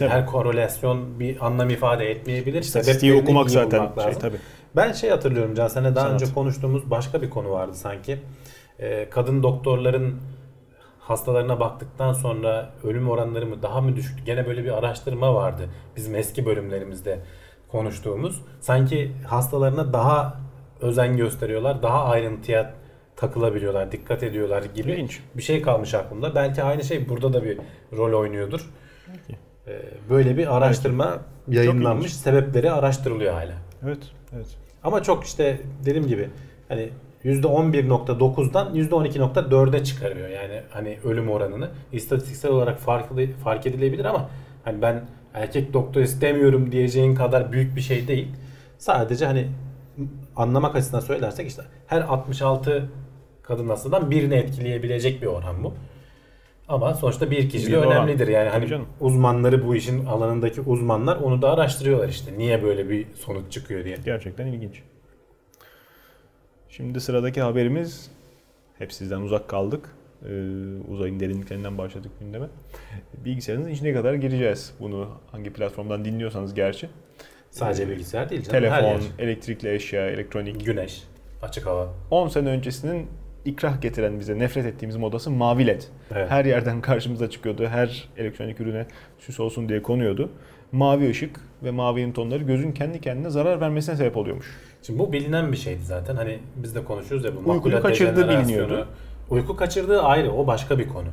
E, her korelasyon bir anlam ifade etmeyebilir. İstatistiği okumak zaten şey lazım. tabii. Ben şey hatırlıyorum Can sene daha Sanat. önce konuştuğumuz başka bir konu vardı sanki. Ee, kadın doktorların hastalarına baktıktan sonra ölüm oranları mı daha mı düşüktü? Gene böyle bir araştırma vardı bizim eski bölümlerimizde konuştuğumuz. Sanki hastalarına daha özen gösteriyorlar, daha ayrıntıya takılabiliyorlar, dikkat ediyorlar gibi İlginç. bir şey kalmış aklımda. Belki aynı şey burada da bir rol oynuyordur. Ee, Böyle bir araştırma yayınlanmış. ilginç. Sebepleri araştırılıyor hala. Evet, evet. Ama çok işte dediğim gibi hani %11.9'dan %12.4'e çıkarıyor. Yani hani ölüm oranını istatistiksel olarak farklı fark edilebilir ama hani ben erkek doktor istemiyorum diyeceğin kadar büyük bir şey değil. Sadece hani anlamak açısından söylersek işte her 66 kadın hastadan birini etkileyebilecek bir oran bu. Ama sonuçta bir kişi de Bir oran. önemlidir. Yani hani canım. uzmanları bu işin alanındaki uzmanlar onu da araştırıyorlar işte. Niye böyle bir sonuç çıkıyor diye. Gerçekten ilginç. Şimdi sıradaki haberimiz hep sizden uzak kaldık. Ee, uzayın derinliklerinden başladık gündeme. Bilgisayarınızın içine kadar gireceğiz. Bunu hangi platformdan dinliyorsanız gerçi. Sadece bilgisayar değil canım. Telefon, elektrikli eşya, elektronik. Güneş, açık hava. 10 sene öncesinin ikrah getiren bize nefret ettiğimiz modası mavi led. Evet. Her yerden karşımıza çıkıyordu. Her elektronik ürüne süs olsun diye konuyordu. Mavi ışık ve mavinin tonları gözün kendi kendine zarar vermesine sebep oluyormuş. Şimdi bu bilinen bir şeydi zaten. Hani biz de konuşuyoruz ya bu Uykuyu kaçırdığı biliniyordu. Uyku kaçırdığı ayrı. O başka bir konu.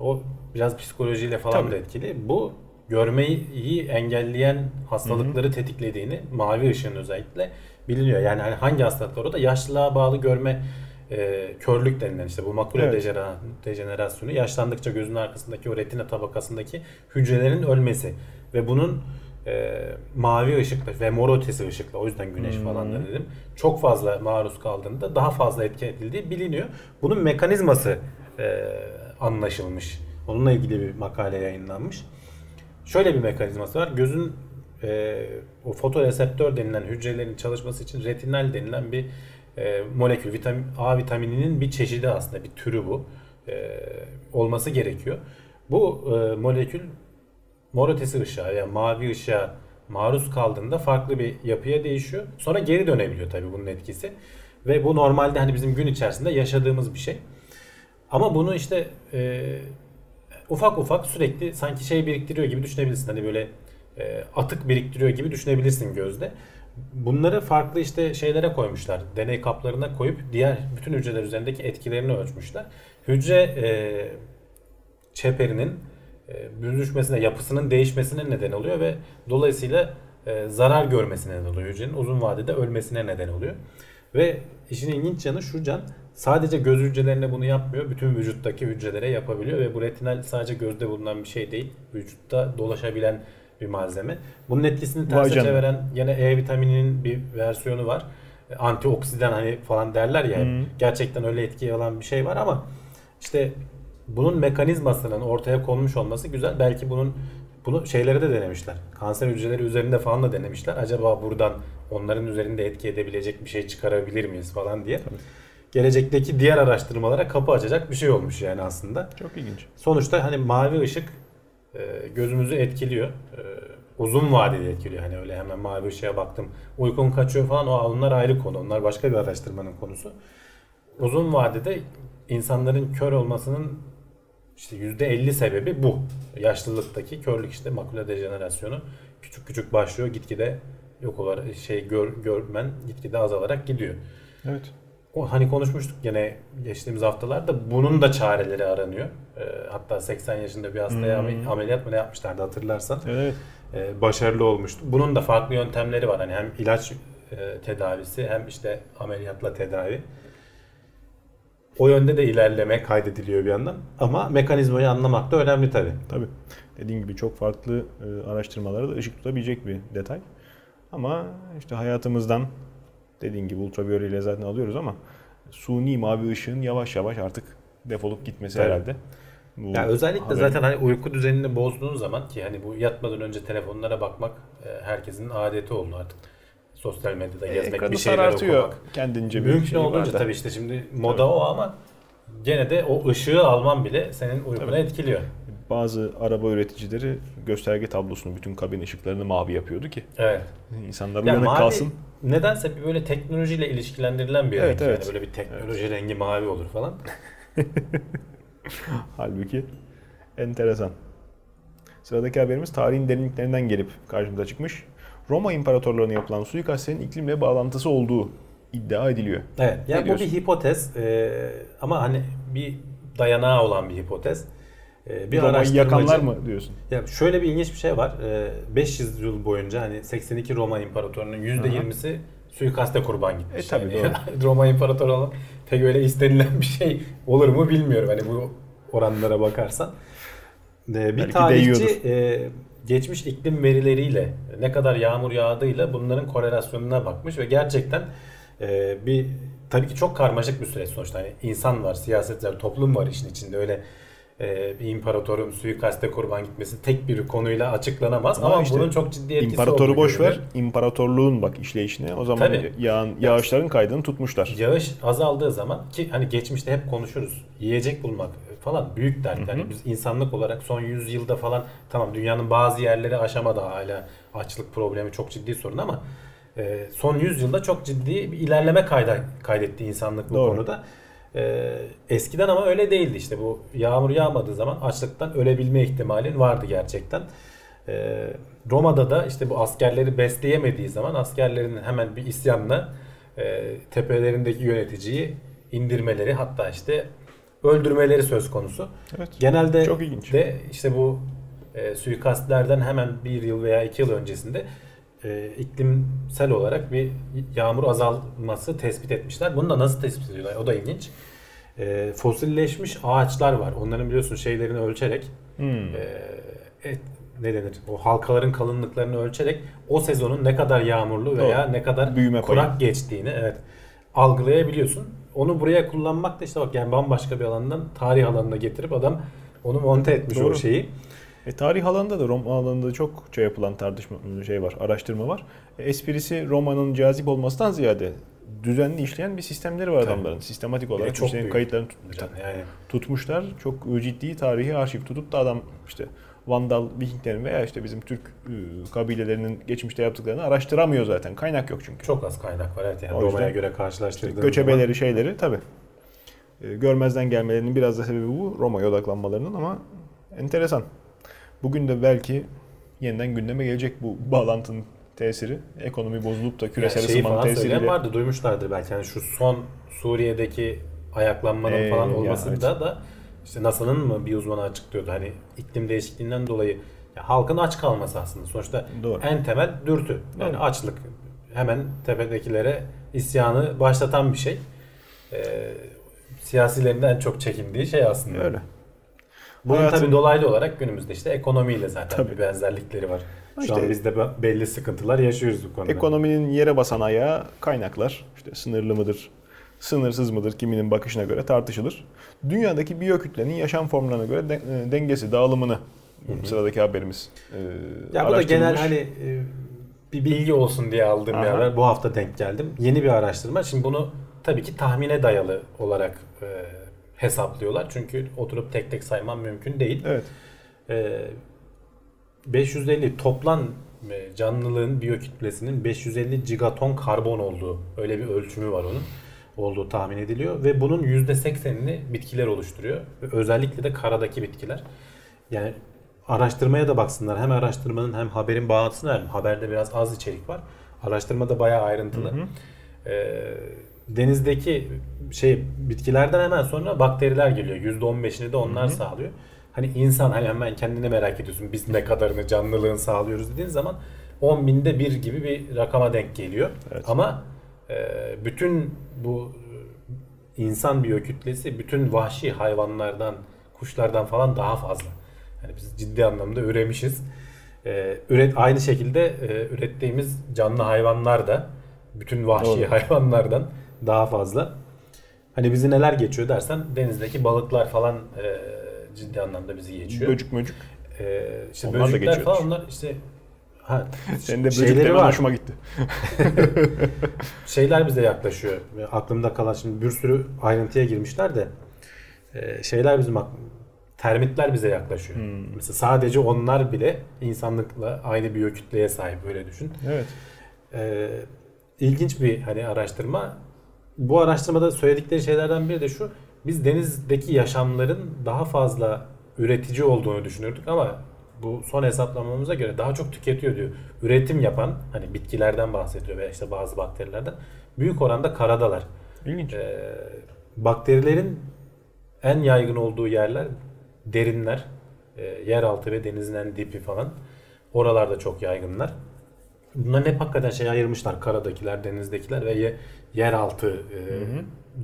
O biraz psikolojiyle falan Tabii. da etkili. Bu görmeyi engelleyen hastalıkları tetiklediğini mavi ışığın özellikle biliniyor. Yani hani hangi hastalıklar o da yaşlılığa bağlı görme e, körlük denilen işte bu makula Evet. dejenera- dejenerasyonu yaşlandıkça gözün arkasındaki o retina tabakasındaki hücrelerin ölmesi ve bunun e, mavi ışıkla ve mor ötesi ışıkla o yüzden güneş falan da dedim. Çok fazla maruz kaldığında daha fazla etki edildiği biliniyor. Bunun mekanizması e, anlaşılmış. Onunla ilgili bir makale yayınlanmış. Şöyle bir mekanizması var. Gözün e, o fotoreseptör denilen hücrelerin çalışması için retinal denilen bir e, molekül, vitamin, A vitamininin bir çeşidi aslında, bir türü bu. E, olması gerekiyor. Bu e, molekül mor ötesi ışığa ya mavi ışığa maruz kaldığında farklı bir yapıya değişiyor. Sonra geri dönebiliyor tabii bunun etkisi. Ve bu normalde hani bizim gün içerisinde yaşadığımız bir şey. Ama bunu işte e, ufak ufak sürekli sanki şey biriktiriyor gibi düşünebilirsin. Hani böyle e, atık biriktiriyor gibi düşünebilirsin gözde. Bunları farklı işte şeylere koymuşlar. Deney kaplarına koyup diğer bütün hücreler üzerindeki etkilerini ölçmüşler. Hücre e, çeperinin e, büzüşmesine, yapısının değişmesine neden oluyor ve dolayısıyla e, zarar görmesine neden oluyor hücrenin. Uzun vadede ölmesine neden oluyor. Ve işin ilginç yanı şu can, sadece göz hücrelerine bunu yapmıyor. Bütün vücuttaki hücrelere yapabiliyor ve bu retinal sadece gözde bulunan bir şey değil. Vücutta dolaşabilen bir malzeme. Bunun etkisini terse çeviren yine E vitamininin bir versiyonu var. E, Antioksidan hani falan derler ya. Hı. Gerçekten öyle etki alan bir şey var ama işte bunun mekanizmasının ortaya konmuş olması güzel. Belki bunun bunu şeylere de denemişler. Kanser hücreleri üzerinde falan da denemişler. Acaba buradan onların üzerinde etki edebilecek bir şey çıkarabilir miyiz falan diye. Gelecekteki diğer araştırmalara kapı açacak bir şey olmuş yani aslında. Çok ilginç. Sonuçta hani mavi ışık e, gözümüzü etkiliyor. E, uzun vadeli etkiliyor. Hani öyle hemen mavi ışığa baktım uykun kaçıyor falan o onlar ayrı konu. Onlar başka bir araştırmanın konusu. Uzun vadede insanların kör olmasının işte %50 sebebi bu. Yaşlılıktaki körlük işte makula dejenerasyonu küçük küçük başlıyor gitgide yok olarak şey gör, görmen gitgide azalarak gidiyor. Evet. Hani konuşmuştuk gene geçtiğimiz haftalarda bunun da çareleri aranıyor. Ee, hatta 80 yaşında bir hastaya Hmm. ame- ameliyat mı ne yapmışlardı hatırlarsan. Evet. Ee, başarılı olmuştu. Bunun da farklı yöntemleri var. Hani hem ilaç e, tedavisi hem işte ameliyatla tedavi. O yönde de ilerleme kaydediliyor bir yandan. Ama mekanizmayı anlamak da önemli tabii. Tabii. Dediğim gibi çok farklı e, araştırmalara da ışık tutabilecek bir detay. Ama işte hayatımızdan dediğin gibi ultraviyoleyle zaten alıyoruz ama suni mavi ışığın yavaş yavaş artık defolup gitmesi Evet. herhalde. Bu Ya özellikle haberin- zaten hani uyku düzenini bozduğun zaman ki hani bu yatmadan önce telefonlara bakmak e, herkesin adeti oldu artık. Sosyal medyada E, gezmek, bir şeyler sarartıyor okumak. kendince bir Mümkün şey olunca tabii işte şimdi moda o ama gene de o ışığı alman bile senin uykunu Tabii. etkiliyor. Bazı araba üreticileri gösterge tablosunu bütün kabin ışıklarını mavi yapıyordu ki Evet. insanlar Ya uyanık mavi kalsın. nedense bir böyle teknolojiyle ilişkilendirilen bir Evet, renk. evet. Yani böyle bir teknoloji rengi mavi olur falan. Halbuki enteresan. Sıradaki haberimiz tarihin derinliklerinden gelip karşımıza çıkmış. Roma İmparatorluğu'na yapılan suikastlerin iklimle bağlantısı olduğu iddia ediliyor. Evet. Ne Ya bu bir hipotez Ee, ama hani bir dayanağı olan bir hipotez. Ee, bir Roma'yı yakanlar mı diyorsun? Ya şöyle bir ilginç bir şey var. Ee, 500 yıl boyunca hani 82 Roma İmparatorluğu'nun %20'si suikaste kurban gitmiş. E, tabii, Yani Roma İmparatorluğu olmak pek öyle istenilen bir şey olur mu bilmiyorum. Hani bu oranlara bakarsan. Ee, bir Belki tarihçi e, geçmiş iklim verileriyle ne kadar yağmur yağdığıyla bunların korelasyonuna bakmış ve gerçekten e, bir tabii ki çok karmaşık bir süreç sonuçta. Hani insan var, siyasetler, toplum var işin içinde. Öyle e, bir imparatorun suikaste kurban gitmesi tek bir konuyla açıklanamaz ama, Ama işte bunun çok ciddi etkisi İmparatoru boş ver, imparatorluğun bak işleyişine. O zaman Tabii. yağın, yağışların kaydını tutmuşlar. Yağış azaldığı zaman ki hani geçmişte hep konuşuruz. Yiyecek bulmak falan büyük dert. Yani biz insanlık olarak son 100 yılda falan tamam dünyanın bazı yerleri aşamadı hala açlık problemi çok ciddi sorun ama e, son 100 yılda çok ciddi bir ilerleme kayda, kaydetti insanlık bu Doğru. konuda. Ee, eskiden ama öyle değildi işte bu yağmur yağmadığı zaman açlıktan ölebilme ihtimalin vardı gerçekten. Ee, Roma'da da işte bu askerleri besleyemediği zaman askerlerin hemen bir isyanla e, tepelerindeki yöneticiyi indirmeleri hatta işte öldürmeleri söz konusu. Evet. Genelde Çok ilginç. de işte bu e, suikastlerden hemen bir yıl veya iki yıl öncesinde e, iklimsel olarak bir yağmur azalması tespit etmişler. Bunu da nasıl tespit ediyorlar? O da ilginç. E, fosilleşmiş ağaçlar var. Onların biliyorsun şeylerini ölçerek Hmm. e, et, ne denir? O halkaların kalınlıklarını ölçerek o sezonun ne kadar yağmurlu veya ne kadar Büyüme payı. kurak geçtiğini evet algılayabiliyorsun. Onu buraya kullanmak da işte bak yani bambaşka bir alandan tarih alanına getirip adam onu monte etmiş Doğru. o şeyi. E, tarih alanında da Roma alanında çokça yapılan tartışma şey var, araştırma var. E, esprisi Roma'nın cazip olmasından ziyade düzenli işleyen bir sistemleri var Tabii. adamların. Sistematik olarak çok büyük. kayıtlarını tut- Yani tutmuşlar. Çok ciddi tarihi arşiv tutup da adam işte Vandal, Vikinglerin veya işte bizim Türk e, kabilelerinin geçmişte yaptıklarını araştıramıyor zaten. Kaynak yok çünkü. çok az kaynak var evet yani O Roma'ya göre İşte karşılaştırdığın göçebeleri şeyleri tabi. görmezden gelmelerinin biraz da sebebi bu. Roma'ya odaklanmalarının ama enteresan. Bugün de belki yeniden gündeme gelecek bu bağlantının tesiri. Ekonomi bozulup da küresel yani ısınmanın tesiriyle. vardı duymuşlardır belki yani şu son Suriye'deki ayaklanmanın Ee, falan ya, olmasında da işte NASA'nın mı bir uzmanı açıklıyordu hani iklim değişikliğinden dolayı ya halkın aç kalması aslında sonuçta Doğru. en temel dürtü yani Doğru. açlık hemen tepedekilere isyanı başlatan bir şey. Ee, siyasilerin en çok çekindiği şey aslında. Öyle. Bunun Hayatın- tabii dolaylı olarak günümüzde işte ekonomiyle zaten Tabii. bir benzerlikleri var. Şu İşte- an biz de be- belli sıkıntılar yaşıyoruz bu konuda. Ekonominin yere basan ayağı kaynaklar. İşte sınırlı mıdır, sınırsız mıdır kiminin bakışına göre tartışılır. Dünyadaki biyokütlenin yaşam formlarına göre de- e, dengesi, dağılımını sıradaki haberimiz e, Ya bu da genel hani e, bir bilgi olsun diye aldığım bir Aha. haber. Bu hafta denk geldim. Yeni bir araştırma. Şimdi bunu tabii ki tahmine dayalı olarak e, hesaplıyorlar. Çünkü oturup tek tek sayman mümkün değil. Evet. E, 550 toplam e, canlılığın biyokütlesinin 550 gigaton karbon olduğu öyle bir ölçümü var onun olduğu tahmin ediliyor ve bunun %80'ini bitkiler oluşturuyor özellikle de karadaki bitkiler. Yani araştırmaya da baksınlar. Hem araştırmanın hem haberin bağlantısını verelim. Haberde biraz az içerik var. Araştırma da bayağı ayrıntılı. Ee, denizdeki şey bitkilerden hemen sonra bakteriler geliyor. %15'ini de onlar sağlıyor. Hani insan hani hemen kendini merak ediyorsun. Biz ne kadarını canlılığın sağlıyoruz dediğin zaman 10 binde bir gibi bir rakama denk geliyor. Evet. Ama e, bütün bu e, insan biyokütlesi bütün vahşi hayvanlardan, kuşlardan falan daha fazla. Yani biz ciddi anlamda üremişiz. Ee, üret aynı şekilde e, ürettiğimiz canlı hayvanlar da bütün vahşi Doğru. hayvanlardan daha fazla. Hani bizi neler geçiyor dersen denizdeki balıklar falan e, ciddi anlamda bizi geçiyor. Böcük möcük. Ee, işte Onlar geçiyordur. falan onlar işte ha, Senin de demen var. hoşuma gitti. şeyler bize yaklaşıyor. Aklımda kalan şimdi bir sürü ayrıntıya girmişler de e, şeyler bizim termitler bize yaklaşıyor. Hmm. Mesela sadece onlar bile insanlıkla aynı biyokütleye sahip öyle düşün. Evet. Ee, ilginç bir hani araştırma. Bu araştırmada söyledikleri şeylerden biri de şu. Biz denizdeki yaşamların daha fazla üretici olduğunu düşünürdük ama bu son hesaplamamıza göre daha çok tüketiyor diyor. Üretim yapan hani bitkilerden bahsediyor veya işte bazı bakterilerden büyük oranda karadalar. İlginç. Ee, bakterilerin en yaygın olduğu yerler derinler, e, yeraltı ve denizin en dipi falan. Oralarda çok yaygınlar. Bunların hep hakikaten şey ayırmışlar. Karadakiler, denizdekiler ve yeraltı e,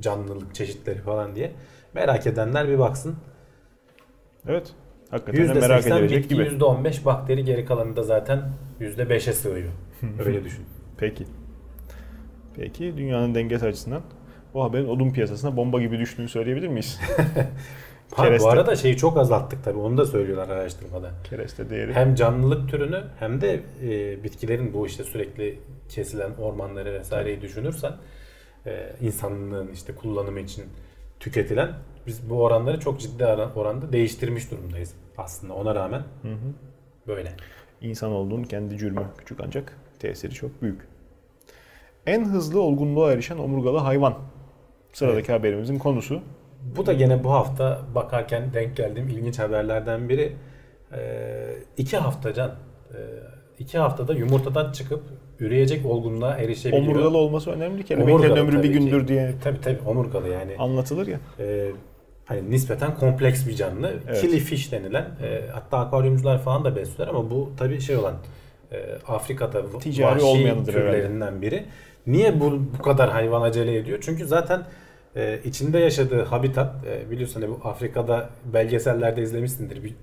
canlılık çeşitleri falan diye. Merak edenler bir baksın. Evet. Hakikaten merak %80 edilecek bitki, gibi. %15 bakteri geri kalanı da zaten %5'e sığıyor. Öyle düşün. Peki. Peki dünyanın dengesi açısından bu haberin odun piyasasına bomba gibi düştüğünü söyleyebilir miyiz? Ha, bu Kereste. arada şeyi çok azalttık tabii. Onu da söylüyorlar araştırmada. Kereste değeri. Hem canlılık türünü hem de e, bitkilerin bu işte sürekli kesilen ormanları vesaireyi düşünürsen e, insanlığın işte kullanımı için tüketilen biz bu oranları çok ciddi oranda değiştirmiş durumdayız aslında ona rağmen Hı hı. böyle. İnsan olduğun kendi cürmü küçük ancak tesiri çok büyük. En hızlı olgunluğa erişen omurgalı hayvan. Sıradaki haberimizin konusu. Bu da gene bu hafta bakarken denk geldiğim ilginç haberlerden biri. Ee, iki hafta can. Ee, iki haftada yumurtadan çıkıp üreyecek olgunluğa erişebiliyor. Omurgalı olması önemli. Kelebeklerin Omurgalı ömrü bir tabii ki. gündür diye Tabii tabii omurgalı yani. anlatılır ya. Ee, hani nispeten kompleks bir canlı. Evet. Killifish denilen e, hatta akvaryumcular falan da besliyorlar ama bu tabii şey olan e, Afrika'da Ticari vahşi türlerinden biri. Niye bu bu kadar hayvan acele ediyor? Çünkü zaten e, içinde yaşadığı habitat e, biliyorsun hani bu Afrika'da belgesellerde izlemişsindir bir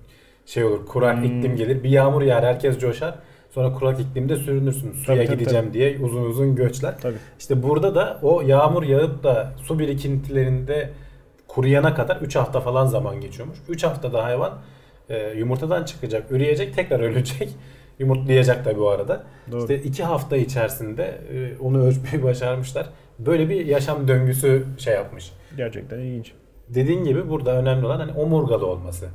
şey olur kurak Hmm. iklim gelir bir yağmur yağar herkes coşar sonra kurak iklimde sürünürsün suya Tabii, tabii, gideceğim diye uzun uzun göçler. Tabii. İşte burada da o yağmur yağıp da su birikintilerinde kuruyana kadar 3 hafta falan zaman geçiyormuş. 3 haftada hayvan e, yumurtadan çıkacak, üreyecek, tekrar ölecek. Yumurtlayacak da bu arada. Doğru. İşte 2 hafta içerisinde e, onu ölçmeyi başarmışlar. Böyle bir yaşam döngüsü şey yapmış. Gerçekten ilginç. Dediğin gibi burada önemli olan hani omurgalı olması.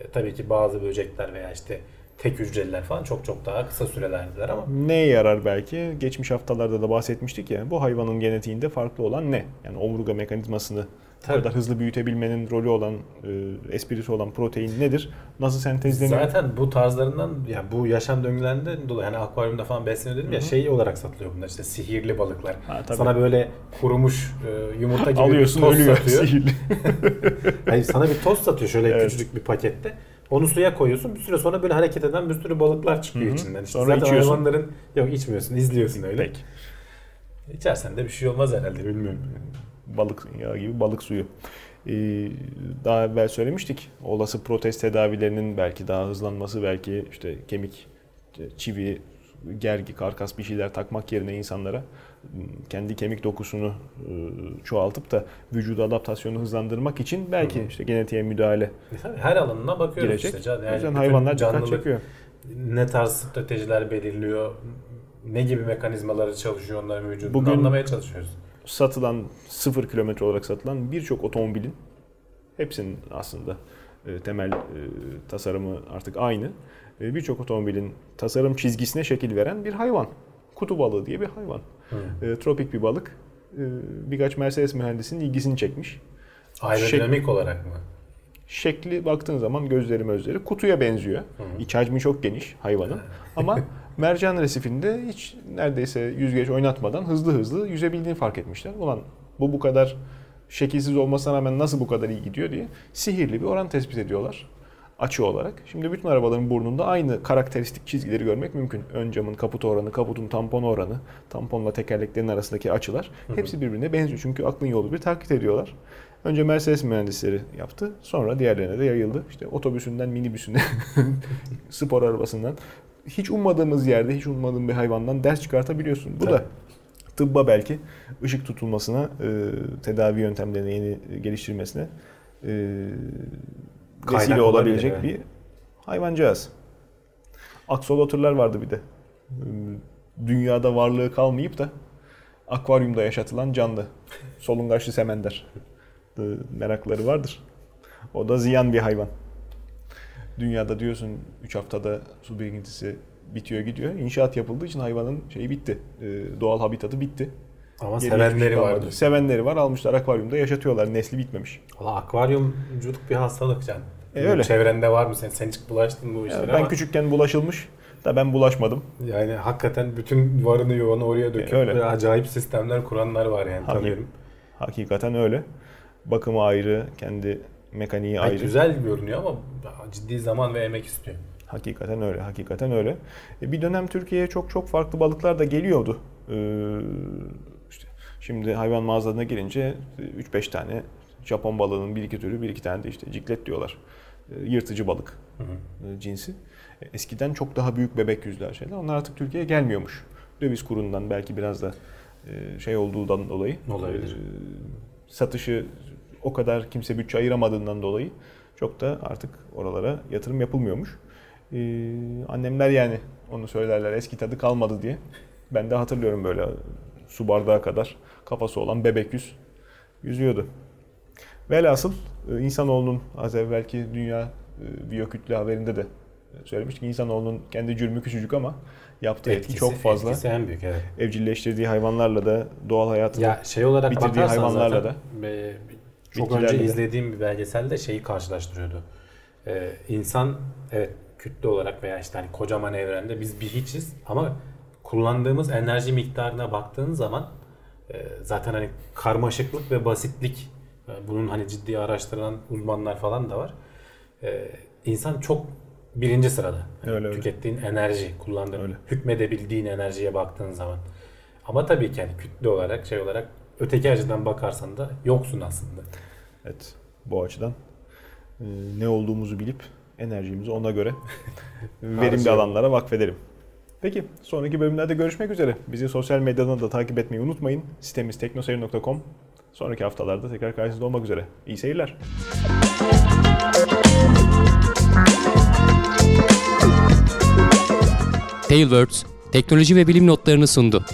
E, tabii ki bazı böcekler veya işte tek hücreliler falan çok çok daha kısa sürelerdiler ama Neye yarar belki? Geçmiş haftalarda da bahsetmiştik ya. Bu hayvanın genetiğinde farklı olan ne? Yani omurga mekanizmasını Tabii. kadar hızlı büyütebilmenin rolü olan, e, esprisi olan protein nedir? Nasıl sentezleniyor? Zaten bu tarzlarından ya bu yaşam döngülerinden dolayı hani akvaryumda falan besleniyor dedim ya şey olarak satılıyor bunlar işte sihirli balıklar. Ha, tabii. Sana böyle kurumuş e, yumurta gibi Alıyorsun bir toz ölüyor satıyor. sihirli. Hayır sana bir toz satıyor şöyle Evet. küçücük bir pakette. Onu suya koyuyorsun. Bir süre sonra böyle hareket eden bir sürü balıklar çıkıyor Hı hı. içinden. İşte Sonra zaten içiyorsun. hayvanların yok içmiyorsun, izliyorsun öyle. Peki. İçersen de bir şey olmaz herhalde bilmiyorum. Balık yağı gibi balık suyu. Ee, daha evvel söylemiştik. Olası protez tedavilerinin belki daha hızlanması, belki işte kemik, çivi, gergi, karkas bir şeyler takmak yerine insanlara kendi kemik dokusunu e, çoğaltıp da vücuda adaptasyonu hızlandırmak için belki işte genetiğe müdahale E her alanına bakıyoruz girecek. işte. can- o yüzden hayvanlar canlılık çekiyor. ne tarz stratejiler belirliyor, ne gibi mekanizmaları çalışıyor onların vücudunda Bugün- anlamaya çalışıyoruz. Satılan 0 kilometre olarak satılan birçok otomobilin hepsinin aslında e, temel e, tasarımı artık aynı. E, birçok otomobilin tasarım çizgisine şekil veren bir hayvan. Kutu balığı diye bir hayvan. E, tropik bir balık. E, birkaç Mercedes mühendisinin ilgisini çekmiş. Aerodinamik olarak mı? Şekli baktığın zaman gözleri mözleri kutuya benziyor. İç hacmi çok geniş hayvanın. Ama mercan resifinde hiç neredeyse yüzgeç oynatmadan hızlı hızlı yüzebildiğini fark etmişler. Ulan bu bu kadar şekilsiz olmasına rağmen nasıl bu kadar iyi gidiyor diye sihirli bir oran tespit ediyorlar açı olarak. Şimdi bütün arabaların burnunda aynı karakteristik çizgileri görmek mümkün. Ön camın kaput oranı, kaputun tampon oranı, tamponla tekerleklerin arasındaki açılar hepsi birbirine benziyor. Çünkü aklın yolu bir taklit ediyorlar. Önce Mercedes mühendisleri yaptı. Sonra diğerlerine de yayıldı. İşte otobüsünden minibüsüne, spor arabasından. Hiç ummadığımız yerde, hiç ummadığın bir hayvandan ders çıkartabiliyorsun. Bu da Tabii. tıbba belki ışık tutulmasına, e, tedavi yöntemlerini yeni geliştirmesine e, vesile olabilecek olabilir, bir hayvancağız. Aksolotırlar vardı bir de. E, Dünyada varlığı kalmayıp da akvaryumda yaşatılan canlı. Solungaçlı semender. E, Merakları vardır. O da ziyan bir hayvan. Dünyada diyorsun 3 haftada su birikintisi bitiyor gidiyor. İnşaat yapıldığı için hayvanın şeyi bitti. E, Doğal habitatı bitti. Ama Geriye şey sevenleri kalmadı. vardır. Sevenleri var almışlar akvaryumda yaşatıyorlar. Nesli bitmemiş. Valla akvaryumculuk bir hastalık can. E, öyle. Çevrende var mı sen? Sen hiç bulaştın bu işlere Yani ben ama küçükken bulaşılmış da ben bulaşmadım. yani hakikaten bütün varını yoğunu oraya döküp E, öyle. acayip sistemler kuranlar var yani Tabii. tanıyorum. Hakikaten öyle. Bakımı ayrı, kendi mekaniği Yani ayrı. güzel görünüyor ama ciddi zaman ve emek istiyor. Hakikaten öyle, hakikaten öyle. E, bir dönem Türkiye'ye çok çok farklı balıklar da geliyordu. Ee, işte şimdi hayvan mağazalarına gelince 3-5 tane Japon balığının bir iki türü, bir iki tane de işte ciklet diyorlar. Yırtıcı balık Hı hı. e, cinsi. E, Eskiden çok daha büyük bebek yüzler şeyler. Onlar artık Türkiye'ye gelmiyormuş. Döviz kurundan belki biraz da e, şey olduğundan dolayı. Olabilir. e, satışı o kadar kimse bütçe ayıramadığından dolayı çok da artık oralara yatırım yapılmıyormuş. E, annemler yani onu söylerler eski tadı kalmadı diye. Ben de hatırlıyorum böyle su bardağı kadar kafası olan bebek yüz yüzüyordu. Velhasıl e, insanoğlunun az evvelki dünya e, biyokütle haberinde de söylemiştik. İnsanoğlunun kendi cürmü küçücük ama yaptığı etki Etkisi- çok fazla. Etkisi en büyük evet. Evcilleştirdiği hayvanlarla da doğal hayatını Ya şey olarak bitirdiği hayvanlarla e, çok önce izlediğim bir belgeselde şeyi karşılaştırıyordu. Ee, insan evet kütle olarak veya işte hani kocaman evrende biz bir hiçiz ama kullandığımız enerji miktarına baktığın zaman e, zaten hani karmaşıklık ve basitlik e, bunun hani ciddi araştıran uzmanlar falan da var. E, insan çok birinci sırada. Hani Öyle, öyle. Tükettiğin enerji, kullandığın, Öyle. hükmedebildiğin enerjiye baktığın zaman. Ama tabii ki hani kütle olarak şey olarak öteki açıdan bakarsan da yoksun aslında. Evet, bu açıdan e, ne olduğumuzu bilip enerjimizi ona göre verimli alanlara vakfedelim. Peki sonraki bölümlerde görüşmek üzere. Bizi sosyal medyadan da takip etmeyi unutmayın. Sitemiz teknoseyir.com. Sonraki haftalarda tekrar karşınızda olmak üzere. İyi seyirler. Tailwords, teknoloji ve bilim notlarını sundu.